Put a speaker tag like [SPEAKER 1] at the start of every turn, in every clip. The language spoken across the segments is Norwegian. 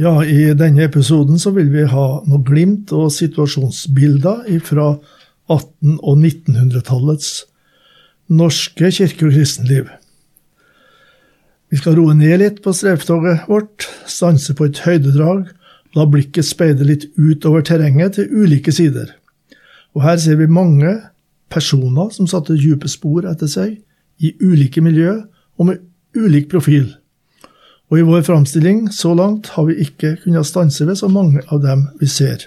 [SPEAKER 1] Ja, I denne episoden så vil vi ha noe glimt og situasjonsbilder fra 1800- og 1900-tallets norske kirke- og kristenliv. Vi skal roe ned litt på strevtoget vårt, stanse på et høydedrag, la blikket speide litt utover terrenget til ulike sider. Og her ser vi mange personer som satte dype spor etter seg, i ulike miljø og med ulik profil. Og i vår framstilling så langt har vi ikke kunnet stanse ved så mange av dem vi ser.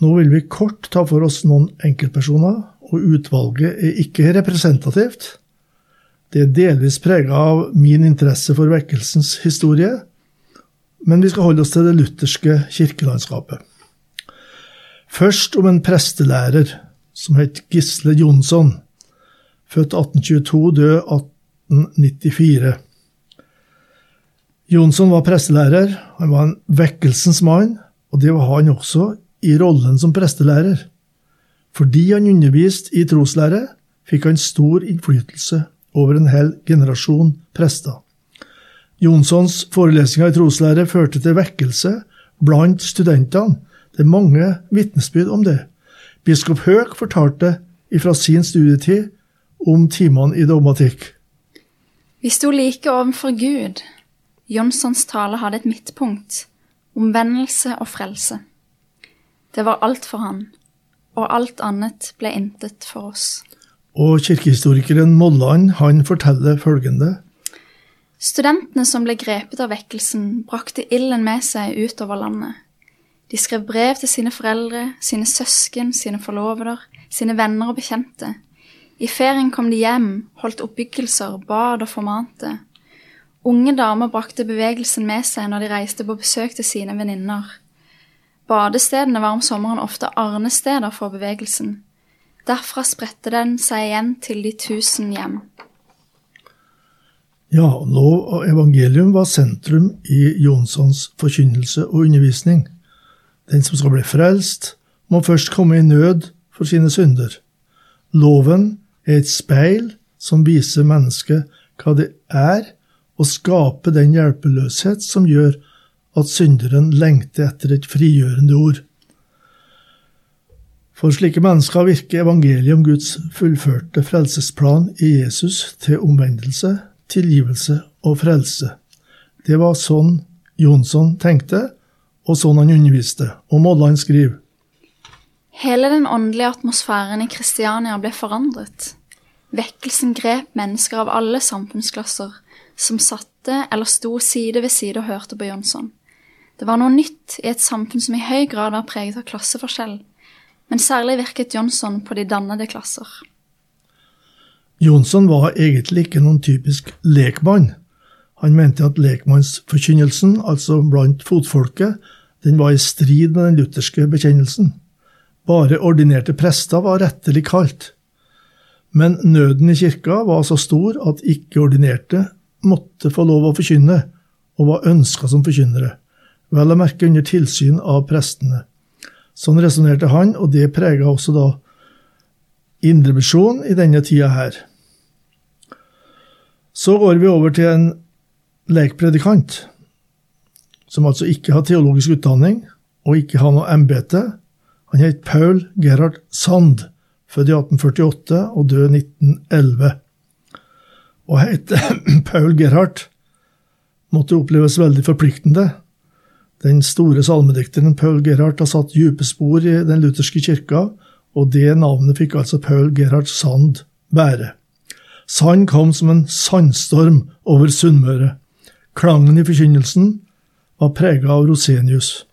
[SPEAKER 1] Nå vil vi kort ta for oss noen enkeltpersoner, og utvalget er ikke representativt. Det er delvis prega av min interesse for vekkelsens historie, men vi skal holde oss til det lutherske kirkelandskapet. Først om en prestelærer som het Gisle Jonsson, født 1822, død 1894. Jonsson var prestelærer, han var en vekkelsens mann, og det var han også i rollen som prestelærer. Fordi han underviste i troslære, fikk han stor innflytelse over en hel generasjon prester. Jonssons forelesninger i troslære førte til vekkelse blant studentene. Det er mange vitnesbyrd om det. Biskop Høek fortalte fra sin studietid om timene i dogmatikk.
[SPEAKER 2] Vi sto like overfor Gud. Jonssons tale hadde et midtpunkt, omvendelse og frelse. Det var alt for han, og alt annet ble intet for oss.
[SPEAKER 1] Og kirkehistorikeren Molland han forteller følgende.
[SPEAKER 2] Studentene som ble grepet av vekkelsen, brakte ilden med seg utover landet. De skrev brev til sine foreldre, sine søsken, sine forloveder, sine venner og bekjente. I ferien kom de hjem, holdt oppbyggelser, bad og formante. Unge damer brakte bevegelsen med seg når de reiste på besøk til sine venninner. Badestedene var om sommeren ofte arnesteder for bevegelsen. Derfra spredte den seg igjen til de tusen hjem.
[SPEAKER 1] Ja, lov og evangelium var sentrum i Jonssons forkynnelse og undervisning. Den som skal bli frelst, må først komme i nød for sine synder. Loven er et speil som viser mennesket hva det er, og skape den hjelpeløshet som gjør at synderen lengter etter et frigjørende ord. For slike mennesker virker evangeliet om Guds fullførte frelsesplan i Jesus til omvendelse, tilgivelse og frelse. Det var sånn Jonsson tenkte, og sånn han underviste. Og Molland skriver.
[SPEAKER 2] Hele den åndelige atmosfæren i Kristiania ble forandret. Vekkelsen grep mennesker av alle samfunnsklasser som satte eller sto side ved side og hørte på Jonsson. Det var noe nytt i et samfunn som i høy grad var preget av klasseforskjell, men særlig virket Jonsson på de dannede klasser.
[SPEAKER 1] Jonsson var egentlig ikke noen typisk lekmann. Han mente at lekmannsforkynnelsen, altså blant fotfolket, den var i strid med den lutherske bekjennelsen. Bare ordinerte prester var rettelig kalt. Men nøden i kirka var så stor at ikke-ordinerte måtte få lov å forkynne, og var ønska som forkynnere, vel å merke under tilsyn av prestene. Sånn resonnerte han, og det prega også da indremisjonen i denne tida her. Så går vi over til en lekpredikant, som altså ikke har teologisk utdanning og ikke har noe embete. Han het Paul Gerhard Sand, født i 1848 og død 1911. Å hete Paul Gerhard måtte oppleves veldig forpliktende. Den store salmedikteren Paul Gerhard har satt dype spor i den lutherske kirka, og det navnet fikk altså Paul Gerhard Sand bære. Sand kom som en sandstorm over Sunnmøre. Klangen i forkynnelsen var prega av Rosenius.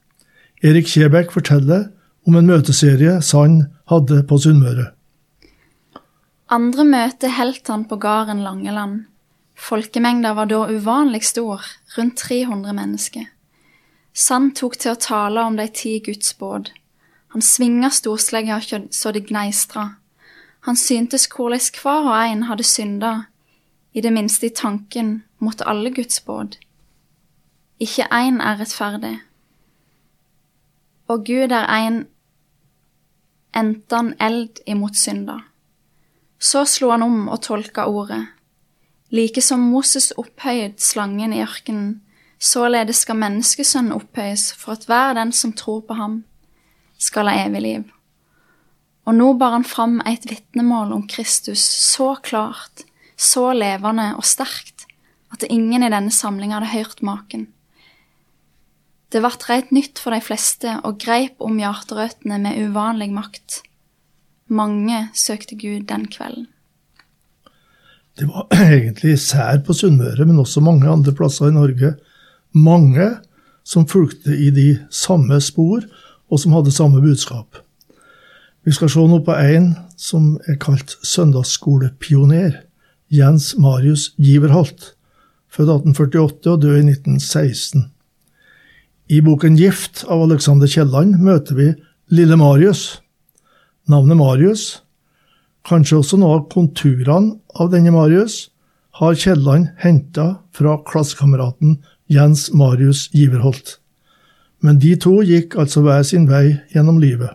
[SPEAKER 1] Erik Kjebekk forteller om en møteserie Sand hadde på Sunnmøre.
[SPEAKER 2] Andre møte helt han på gården Langeland. Folkemengda var da uvanlig stor, rundt 300 mennesker. Sand tok til å tale om de ti Guds båd. Han svinga storslegga så det gneistra. Han syntes hvordan hver og en hadde synda, i det minste i tanken mot alle Guds båd. Ikke én er rettferdig. Og Gud er en enten eld imot synda. Så slo han om og tolka ordet. Like som Moses opphøyet slangen i ørkenen, således skal menneskesønnen opphøyes for at hver den som tror på ham, skal ha evig liv. Og nå bar han fram et vitnemål om Kristus så klart, så levende og sterkt, at ingen i denne samlinga hadde hørt maken. Det vart reit nytt for de fleste og greip om hjerterøttene med uvanlig makt. Mange søkte Gud den kvelden.
[SPEAKER 1] Det var egentlig sær på Sunnmøre, men også mange andre plasser i Norge. Mange som fulgte i de samme spor, og som hadde samme budskap. Vi skal se nå på en som er kalt søndagsskolepioner. Jens Marius Giverholt. Født 1848 og død i 1916. I boken Gift av Alexander Kielland møter vi lille Marius. Navnet Marius, kanskje også noe av konturene av denne Marius, har Kielland henta fra klassekameraten Jens Marius Giverholt. Men de to gikk altså hver sin vei gjennom livet.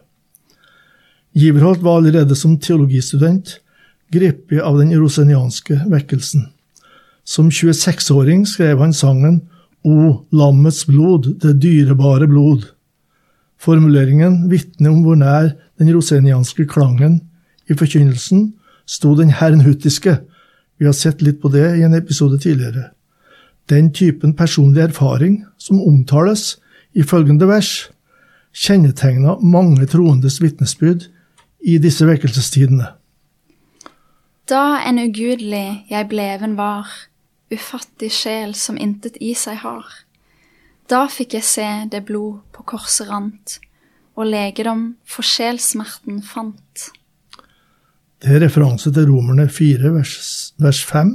[SPEAKER 1] Giverholt var allerede som teologistudent grepet av den rosenianske vekkelsen. Som 26-åring skrev han sangen o lammets blod, det dyrebare blod. Formuleringen vitner om hvor nær den rosenianske klangen i forkynnelsen sto den herrenhuttiske. Vi har sett litt på det i en episode tidligere. Den typen personlig erfaring som omtales i følgende vers, kjennetegna mange troendes vitnesbyrd i disse vekkelsestidene.
[SPEAKER 2] Da en ugudelig jeg bleven var, ufattig sjel som intet i seg har. Da fikk jeg se det blod på korset rant, og legedom for sjelsmerten fant.
[SPEAKER 1] Det er referanse til Romerne 4, vers, vers 5,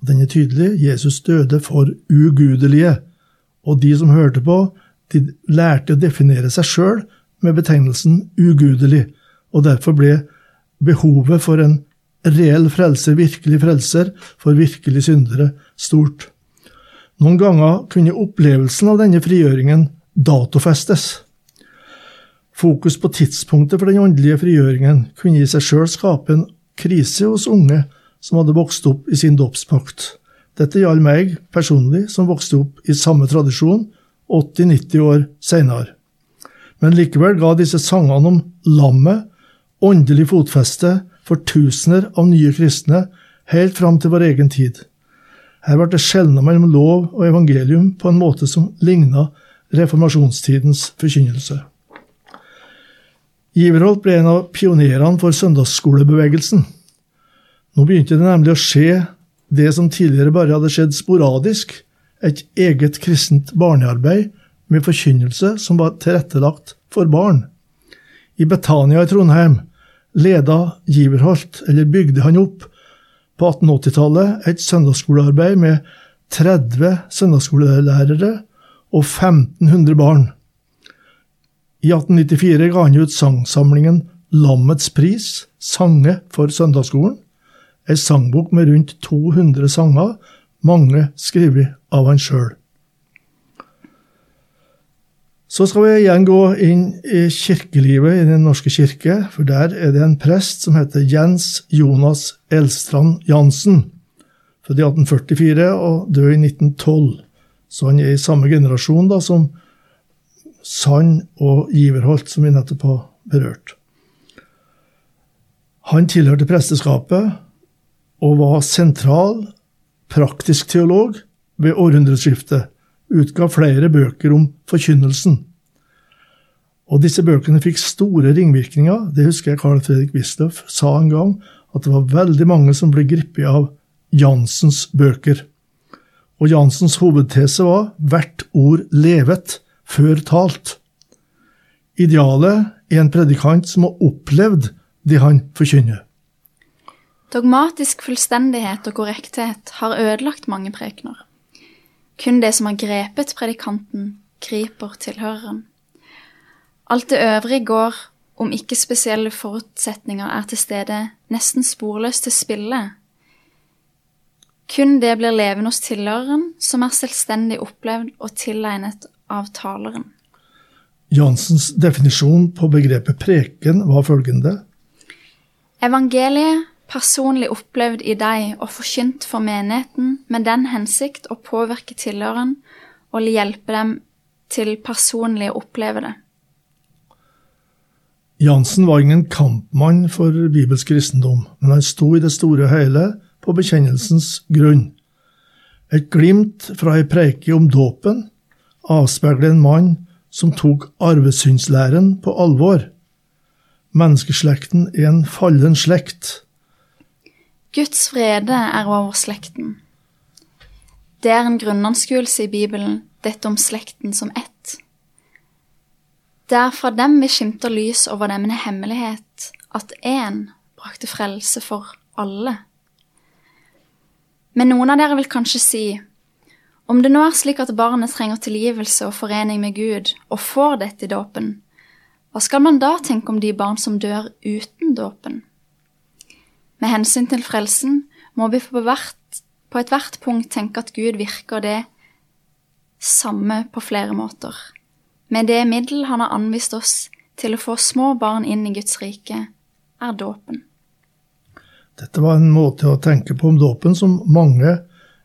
[SPEAKER 1] og den er tydelig. Jesus døde for ugudelige, og de som hørte på, de lærte å definere seg sjøl med betegnelsen ugudelig, og derfor ble behovet for en reell frelser, virkelig frelser, for virkelig syndere stort. Noen ganger kunne opplevelsen av denne frigjøringen datofestes. Fokus på tidspunktet for den åndelige frigjøringen kunne i seg sjøl skape en krise hos unge som hadde vokst opp i sin dåpspakt. Dette gjaldt meg personlig, som vokste opp i samme tradisjon 80-90 år seinere. Men likevel ga disse sangene om lammet åndelig fotfeste for tusener av nye kristne helt fram til vår egen tid. Her ble det skjelna mellom lov og evangelium på en måte som ligna reformasjonstidens forkynnelse. Giverholt ble en av pionerene for søndagsskolebevegelsen. Nå begynte det nemlig å skje det som tidligere bare hadde skjedd sporadisk, et eget kristent barnearbeid med forkynnelse som var tilrettelagt for barn. I Betania i Trondheim leda Giverholt, eller bygde han opp, på 1880-tallet et søndagsskolearbeid med 30 søndagsskolelærere og 1500 barn. I 1894 ga han ut sangsamlingen Lammets pris, sange for søndagsskolen, ei sangbok med rundt 200 sanger, mange skrevet av han sjøl. Så skal vi igjen gå inn i kirkelivet i Den norske kirke, for der er det en prest som heter Jens Jonas Elstrand Jansen. Født i 1844 og død i 1912. Så han er i samme generasjon da som Sand og Giverholt, som vi nettopp har berørt. Han tilhørte presteskapet og var sentral, praktisk teolog ved århundreskiftet utga flere bøker om forkynnelsen. Og disse bøkene fikk store ringvirkninger. Det husker jeg Carl Fredrik Wisløff sa en gang, at det var veldig mange som ble gripet av Jansens bøker. Og Jansens hovedtese var 'hvert ord levet, før talt'. Idealet er en predikant som har opplevd det han forkynner.
[SPEAKER 2] Dogmatisk fullstendighet og korrekthet har ødelagt mange prekener. Kun det som har grepet predikanten, griper tilhøreren. Alt det øvrige går, om ikke spesielle forutsetninger er til stede, nesten sporløst til spille. Kun det blir levende hos tilhøreren, som er selvstendig opplevd og tilegnet av taleren.
[SPEAKER 1] Jansens definisjon på begrepet preken var følgende.
[SPEAKER 2] Evangeliet personlig opplevd i deg og forkynt for menigheten med den hensikt å påvirke tilhøreren og hjelpe dem til personlig å oppleve det.
[SPEAKER 1] Jansen var ingen kampmann for bibelsk kristendom, men han sto i det store og hele på bekjennelsens grunn. Et glimt fra ei preike om dåpen avspeiler en mann som tok arvesynslæren på alvor. Menneskeslekten er en fallen slekt.
[SPEAKER 2] Guds frede er over slekten. Det er en grunnanskuelse i Bibelen, dette om slekten som ett. Det er fra dem vi skimter lys over dem en hemmelighet, at én brakte frelse for alle. Men noen av dere vil kanskje si, om det nå er slik at barnet trenger tilgivelse og forening med Gud, og får dette i dåpen, hva skal man da tenke om de barn som dør uten dåpen? Med hensyn til frelsen må vi på, hvert, på ethvert punkt tenke at Gud virker det samme på flere måter, med det middel han har anvist oss til å få små barn inn i Guds rike, er dåpen.
[SPEAKER 1] Dette var en måte å tenke på om dåpen som mange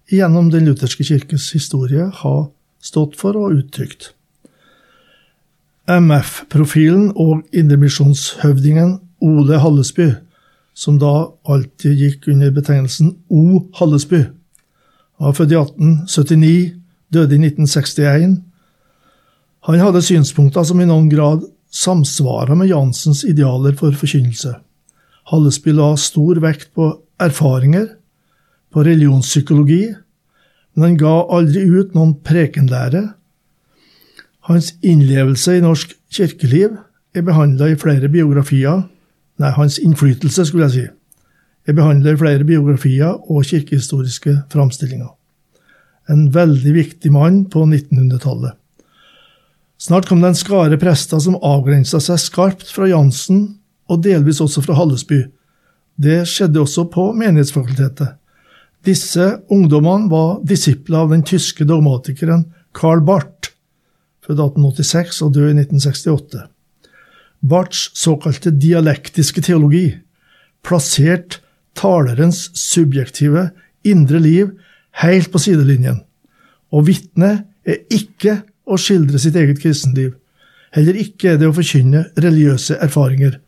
[SPEAKER 1] gjennom Den lutherske kirkes historie har stått for og uttrykt. MF-profilen og indremisjonshøvdingen Ole Hallesby, som da alltid gikk under betegnelsen O. Hallesby, Han var født i 1879, døde i 1961. Han hadde synspunkter som i noen grad samsvara med Jansens idealer for forkynnelse. Hallesby la stor vekt på erfaringer, på religionspsykologi, men han ga aldri ut noen prekenlære. Hans innlevelse i norsk kirkeliv er behandla i flere biografier, nei, hans innflytelse, skulle jeg si, Jeg behandler flere biografier og kirkehistoriske framstillinger. En veldig viktig mann på 1900-tallet. Snart kom det en skare prester som avgrensa seg skarpt fra Jansen, og delvis også fra Hallesby. Det skjedde også på Menighetsfakultetet. Disse ungdommene var disipler av den tyske dogmatikeren Karl Barth, født 1886 og død i 1968. Barths såkalte dialektiske teologi plassert talerens subjektive, indre liv helt på sidelinjen, og vitnet er ikke å skildre sitt eget kristenliv. Heller ikke er det å forkynne religiøse erfaringer.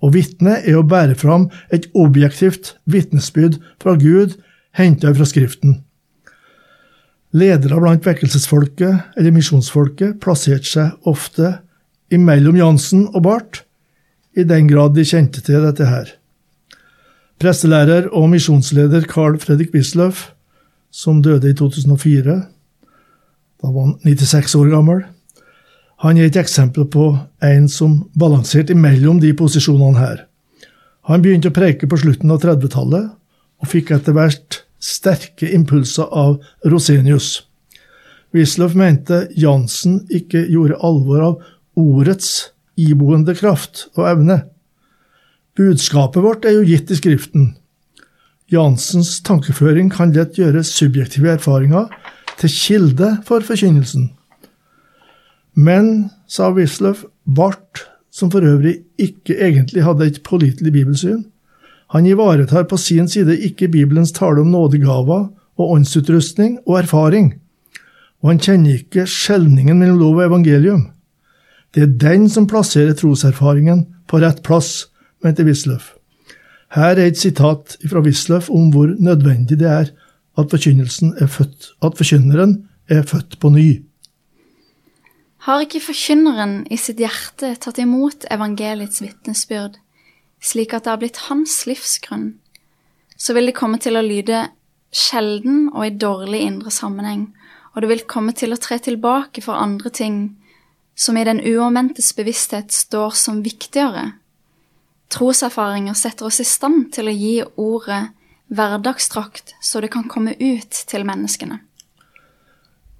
[SPEAKER 1] Og vitnet er å bære fram et objektivt vitnesbyrd fra Gud henta fra Skriften. Ledere blant vekkelsesfolket eller misjonsfolket plasserte seg ofte imellom Jansen og Barth, i den grad de kjente til dette her. Prestelærer og misjonsleder Carl Fredrik Bisløff, som døde i 2004, da var han 96 år gammel, han er et eksempel på en som balanserte imellom de posisjonene her. Han begynte å preike på slutten av 30-tallet, og fikk etter hvert sterke impulser av Rosenius. Wisløff mente Jansen ikke gjorde alvor av ordets iboende kraft og evne. Budskapet vårt er jo gitt i Skriften. Jansens tankeføring kan lett gjøre subjektive erfaringer til kilde for forkynnelsen. Men, sa Wisløff, Barth, som for øvrig ikke egentlig hadde et pålitelig bibelsyn, han ivaretar på sin side ikke Bibelens tale om nådegaver og åndsutrustning og erfaring, og han kjenner ikke skjelningen mellom lov og evangelium. Det er den som plasserer troserfaringen på rett plass, mente Wisløff. Her er et sitat fra Wisløff om hvor nødvendig det er at, er født, at forkynneren er født på ny.
[SPEAKER 2] Har ikke forkynneren i sitt hjerte tatt imot evangeliets vitnesbyrd, slik at det har blitt hans livsgrunn, så vil det komme til å lyde sjelden og i dårlig indre sammenheng, og det vil komme til å tre tilbake for andre ting som i den uomvendtes bevissthet står som viktigere. Troserfaringer setter oss i stand til å gi ordet hverdagsdrakt så det kan komme ut til menneskene.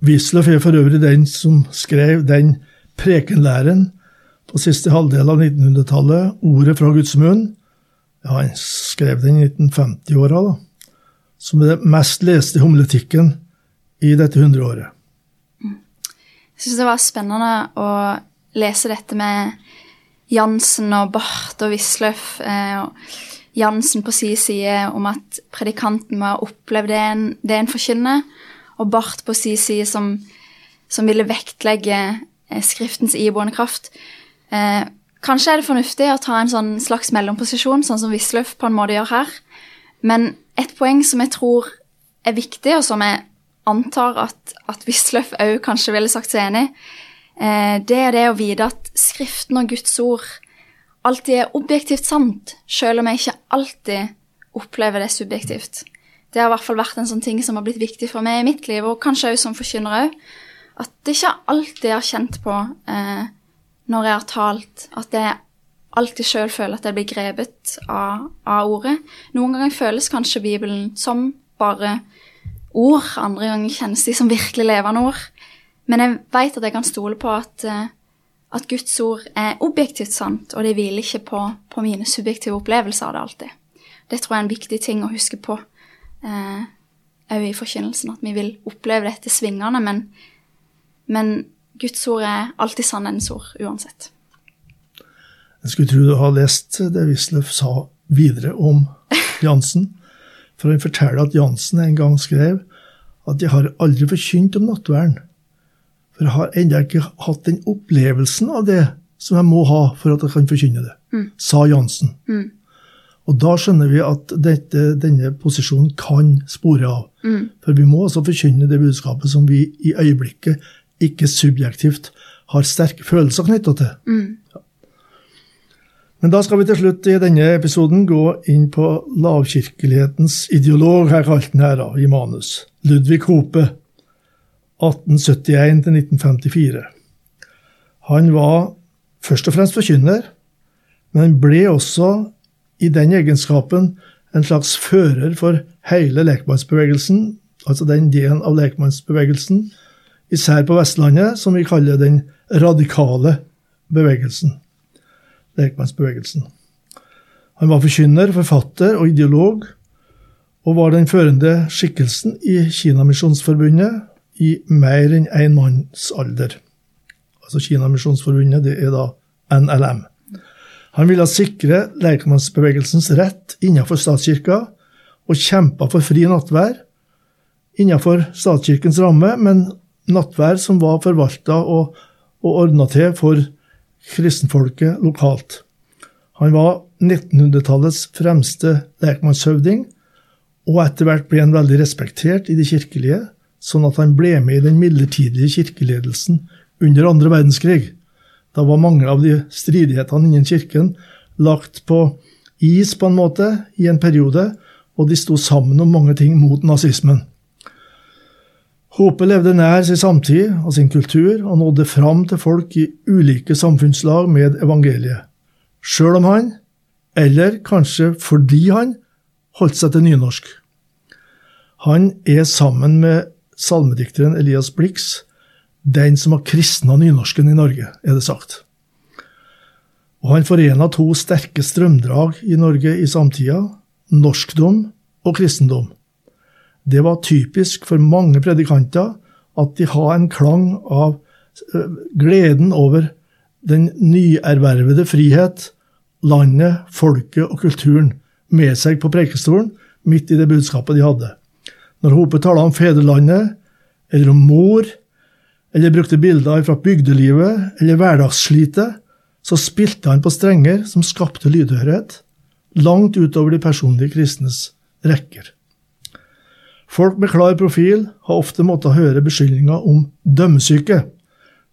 [SPEAKER 1] Wisløff er for øvrig den som skrev den prekenlæren på siste halvdel av 1900-tallet, 'Ordet fra Guds munn'. Ja, han skrev den i 1950-åra, da. Som er det mest leste homiletikken i dette hundreåret.
[SPEAKER 2] Jeg syns det var spennende å lese dette med Jansen og Barth og Wisløff. Eh, Jansen på sin side om at predikanten må ha opplevd det en, det en forkynner, og Barth på sin side som, som ville vektlegge eh, Skriftens iboende kraft. Eh, kanskje er det fornuftig å ta en sånn slags mellomposisjon, sånn som Wisløff på en måte gjør her. Men et poeng som jeg tror er viktig, og som jeg antar at, at Wisløff òg kanskje ville sagt seg enig eh, det er det å vite at Skriften og Guds ord alltid er objektivt sant, selv om jeg ikke alltid opplever det subjektivt. Det har i hvert fall vært en sånn ting som har blitt viktig for meg i mitt liv, og kanskje også som forkynner òg. At det ikke alltid har kjent på eh, når jeg har talt, at jeg alltid sjøl føler at jeg blir grepet av, av, ordet. Noen ganger føles kanskje Bibelen som bare ord, andre ganger kjennes de som virkelig levende ord. Men jeg veit at jeg kan stole på at eh, at Guds ord er objektivt sant, og det hviler ikke på, på, mine subjektive opplevelser av det alltid. Det tror jeg er en viktig ting å huske på òg eh, i forkynnelsen, at vi vil oppleve dette svingende, men, men Guds ord er alltid sannhetens ord uansett.
[SPEAKER 1] Jeg skulle tro du har lest det Wisløff sa videre om Jansen. For han forteller at Jansen en gang skrev at 'jeg har aldri forkynt om nattverden'. For jeg har ennå ikke hatt den opplevelsen av det som jeg må ha for at jeg kan forkynne det, mm. sa Jansen. Mm. Og da skjønner vi at dette, denne posisjonen kan spore av. Mm. For vi må også forkynne det budskapet som vi i øyeblikket ikke subjektivt har sterke følelser knytta til. Ja. Men da skal vi til slutt i denne episoden gå inn på lavkirkelighetens ideolog, her kalt den her da, i manus, Ludvig Hope. 1871 1954. Han var først og fremst forkynner, men ble også i den egenskapen en slags fører for hele lekmannsbevegelsen, altså den delen av lekmannsbevegelsen, især på Vestlandet, som vi kaller den radikale bevegelsen. Lekmannsbevegelsen. Han var forkynner, forfatter og ideolog, og var den førende skikkelsen i Kinamisjonsforbundet i mer enn én en manns alder. Altså Kinamisjonsforbundet, det er da NLM. Han ville sikre lekmannsbevegelsens rett innenfor statskirka, og kjempa for fri nattvær innenfor statskirkens ramme, men nattvær som var forvalta og, og ordna til for kristenfolket lokalt. Han var 1900-tallets fremste lekmannshøvding, og etter hvert ble han veldig respektert i det kirkelige, sånn at han ble med i den midlertidige kirkeledelsen under andre verdenskrig. Da var mange av de stridighetene innen kirken lagt på is på en måte i en periode, og de sto sammen om mange ting mot nazismen. Håpet levde nær sin samtid og sin kultur, og nådde fram til folk i ulike samfunnslag med evangeliet. Sjøl om han, eller kanskje fordi han, holdt seg til nynorsk. Han er sammen med salmedikteren Elias Blix den som har kristna nynorsken i Norge, er det sagt. Og han forena to sterke strømdrag i Norge i samtida, norskdom og kristendom. Det var typisk for mange predikanter at de har en klang av gleden over den nyervervede frihet, landet, folket og kulturen med seg på prekestolen, midt i det budskapet de hadde. Når Hope taler om fedrelandet, eller om mor, eller brukte bilder fra bygdelivet eller hverdagsslitet, så spilte han på strenger som skapte lydhørighet, langt utover de personlige kristnes rekker. Folk med klar profil har ofte måttet høre beskyldninger om dømmesyke.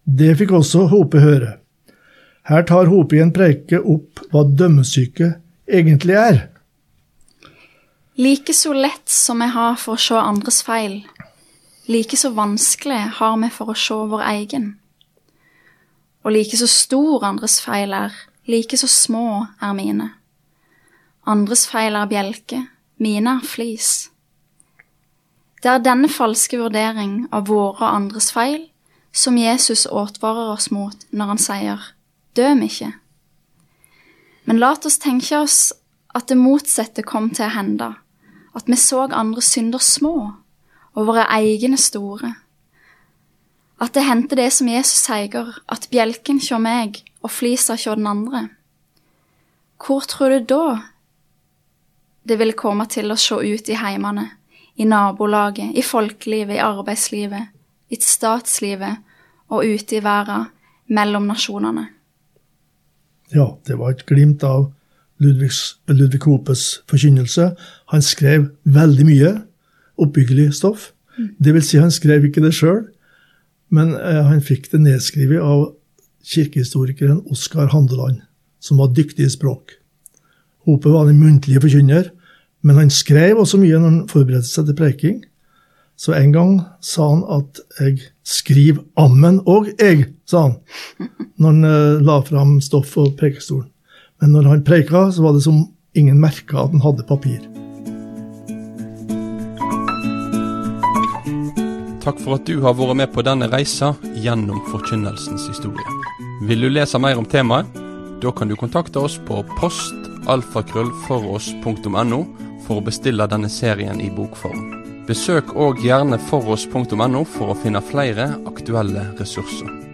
[SPEAKER 1] Det fikk også Hope høre. Her tar Hope i en preike opp hva dømmesyke egentlig er.
[SPEAKER 2] Like så lett som vi har for å se andres feil, like så vanskelig har vi for å se vår egen. Og like så stor andres feil er, like så små er mine. Andres feil er bjelke, mine er flis. Det er denne falske vurdering av våre og andres feil som Jesus advarer oss mot når han sier døm ikke. Men la oss tenke oss at det motsatte kom til å hende, at vi så andre synder små og våre egne store. At det hendte det som Jesus sier, at bjelken kjør meg og flisa kjør den andre. Hvor tror du da det vil komme til å se ut i heimene, i nabolaget, i folkelivet, i arbeidslivet, i statslivet og ute i verden, mellom nasjonene?
[SPEAKER 1] Ja, det var et glimt av Ludvigs, Ludvig Hopes forkynnelse. Han skrev veldig mye oppbyggelig stoff. Det vil si, han skrev ikke det sjøl, men eh, han fikk det nedskrevet av kirkehistorikeren Oskar Handeland, som var dyktig i språk. Hope var den muntlige forkynner, men han skrev også mye når han forberedte seg til preking. Så en gang sa han at 'jeg skriver ammen og jeg', sa han, når han uh, la fram stoff og prekestolen. Men når han preika, så var det som ingen merka at han hadde papir.
[SPEAKER 3] Takk for at du har vært med på denne reisa gjennom forkynnelsens historie. Vil du lese mer om temaet? Da kan du kontakte oss på postalfakrøllfoross.no for å bestille denne serien i bokform. Besøk òg gjerne foross.no for å finne flere aktuelle ressurser.